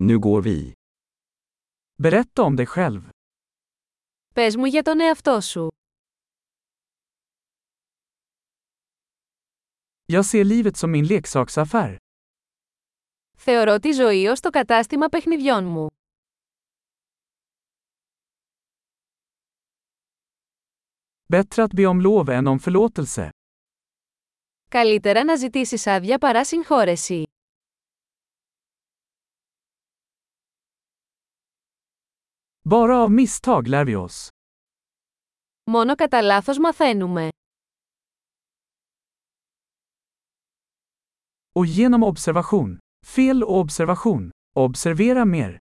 Nu går vi. Berätta om dig själv. Πες μου για τον εαυτό σου. Jag ser livet som min leksaksaffär. Θεωρώ τη ζωή ως το κατάστημα παιχνιδιών μου. Bättre att be om lov än om förlåtelse. Καλύτερα να ζητήσεις άδεια παρά συγχώρεση. Bara av misstag lär vi oss. Μόνο κατά λάθος μαθαίνουμε. Och genom observation. Fel och observation. Observera mer.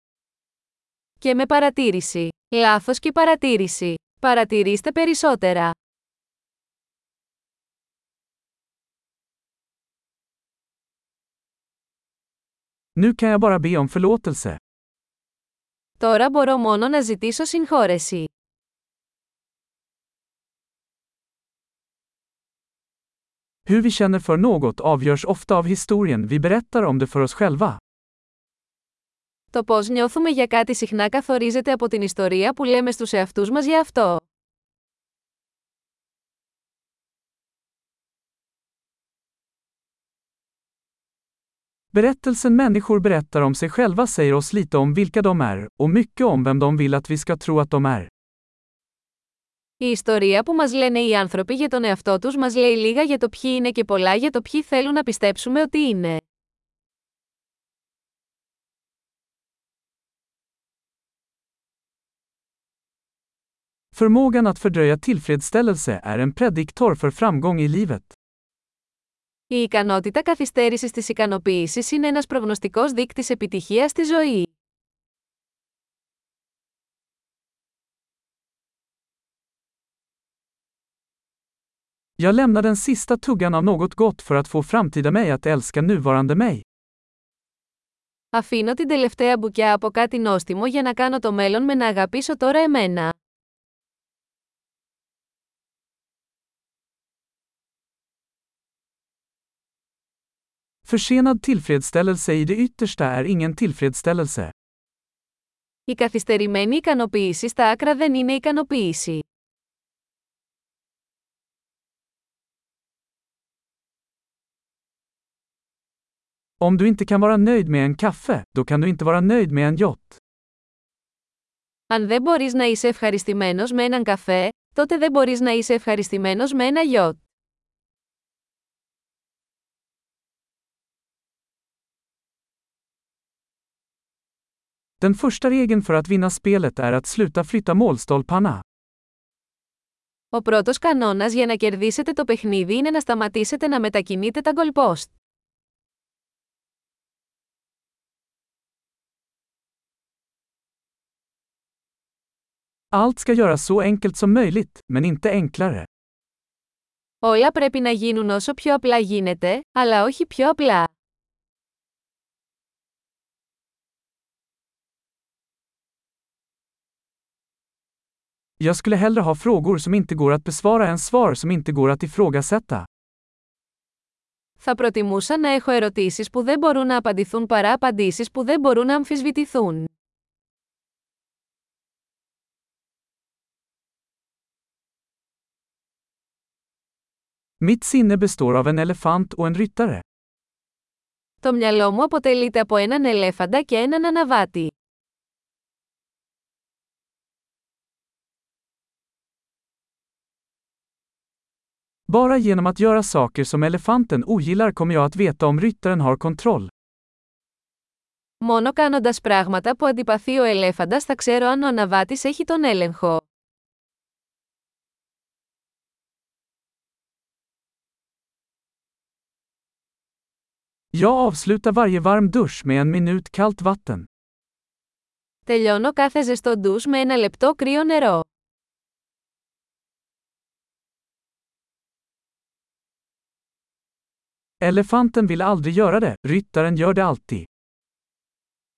Και με παρατήρηση. Λάθος και παρατήρηση. Παρατηρήστε περισσότερα. Nu kan jag bara be om förlåtelse. Τώρα μπορώ μόνο να ζητήσω συγχώρεση. Hur vi känner för något avgörs ofta av historien vi berättar om det för oss själva. Το πώς νιώθουμε για κάτι συχνά καθορίζεται από την ιστορία που λέμε στους εαυτούς μας για αυτό. Berättelsen människor berättar om sig själva säger oss lite om vilka de är, och mycket om vem de vill att vi ska tro att de är. Η ιστορία που μας λένε οι άνθρωποι για τον εαυτό τους μας λέει λίγα για το ποιοι είναι και πολλά για το ποιοι θέλουν να πιστέψουμε ότι είναι. Förmågan att fördröja tillfredsställelse är en prediktor för framgång i livet. Η ικανότητα καθυστέρησης της ικανοποίησης είναι ένας προγνωστικός δείκτης επιτυχίας στη ζωή. Jag lämnar den sista tuggan av något gott för att få framtida mig att älska nuvarande mig. Αφήνω την τελευταία μπουκιά από κάτι νόστιμο για να κάνω το μέλλον με να αγαπήσω τώρα εμένα. Försenad tillfredsställelse i det yttersta är ingen tillfredsställelse. Η καθυστερημένη ικανοποίηση στα άκρα δεν είναι ικανοποίηση. Om du inte kan vara nöjd med en kaffe, då kan du inte vara nöjd med en yacht. Αν δεν μπορείς να είσαι ευχαριστημένος με έναν καφέ, τότε δεν μπορείς να είσαι ευχαριστημένος με ένα γιότ. Den första regeln för att vinna spelet är att sluta flytta målstolparna. Ο πρώτος κανόνας για να κερδίσετε το παιχνίδι είναι να σταματήσετε να μετακινείτε τα γκολπόστ. Allt ska göras så enkelt som möjligt, men inte enklare. Όλα πρέπει να γίνουν όσο πιο απλά γίνεται, αλλά όχι πιο απλά. Jag skulle hellre ha frågor som inte går att besvara än svar som inte går att ifrågasätta. Θα προτιμούσα να έχω ερωτήσεις που δεν μπορούν να απαντηθούν παρά απαντήσεις που δεν μπορούν να αμφισβητηθούν. Mitt sinne består av en elefant och en ryttare. Το μυαλό μου αποτελείται από έναν ελέφαντα και έναν αναβάτη. Bara genom att göra saker som elefanten ogillar kommer jag att veta om ryttaren har kontroll. Μόνο κάνοντας πράγματα που αντιπαθεί ο ελέφαντας θα ξέρω αν ο αναβάτης έχει τον έλεγχο. Jag avslutar varje varm dusch med en minut kallt vatten. Τελειώνω κάθε ζεστό ντους με ένα λεπτό κρύο νερό. Elefanten vill aldrig göra det, ryttaren gör det alltid.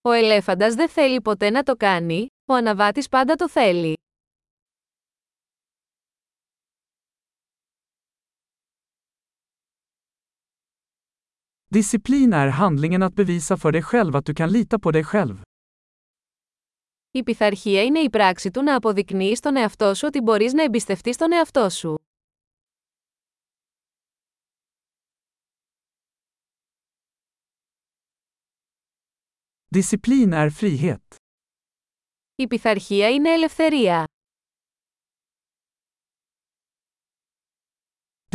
Ο ελέφαντας δεν θέλει ποτέ να το κάνει, ο αναβάτης πάντα το θέλει. Disciplin är handlingen att bevisa för dig själv att du kan lita på dig själv. Η πειθαρχία είναι η πράξη του να αποδεικνύεις στον εαυτό σου ότι μπορείς να εμπιστευτείς τον εαυτό σου. Disciplin är frihet. Η πειθαρχία είναι ελευθερία.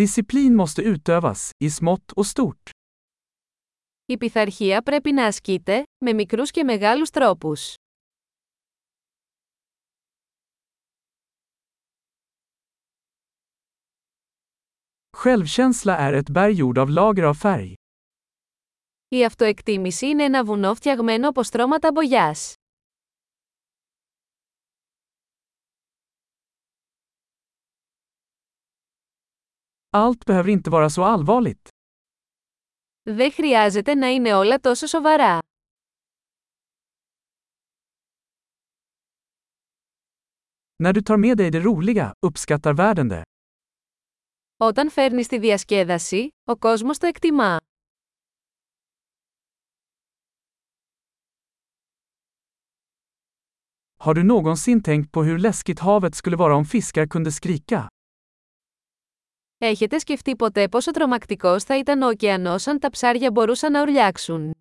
Disciplin måste utövas, i smått och stort. Η πειθαρχία πρέπει να ασκείται, με μικρούς και μεγάλους τρόπους. Självkänsla är ett berg gjord av lager av färg. Η αυτοεκτίμηση είναι ένα βουνό φτιαγμένο από στρώματα μπογιάς. Allt behöver inte vara så allvarligt. Δεν χρειάζεται να είναι όλα τόσο σοβαρά. När du tar med dig det roliga, uppskattar världen det. Όταν φέρνεις τη διασκέδαση, ο κόσμος το εκτιμά. Har du någonsin tänkt på hur läskigt havet skulle vara om fiskar kunde skrika? Έχετε σκεφτεί ποτέ πόσο τρομακτικός θα ήταν ο ωκεανός αν τα ψάρια μπορούσαν να ουρλιάξουν;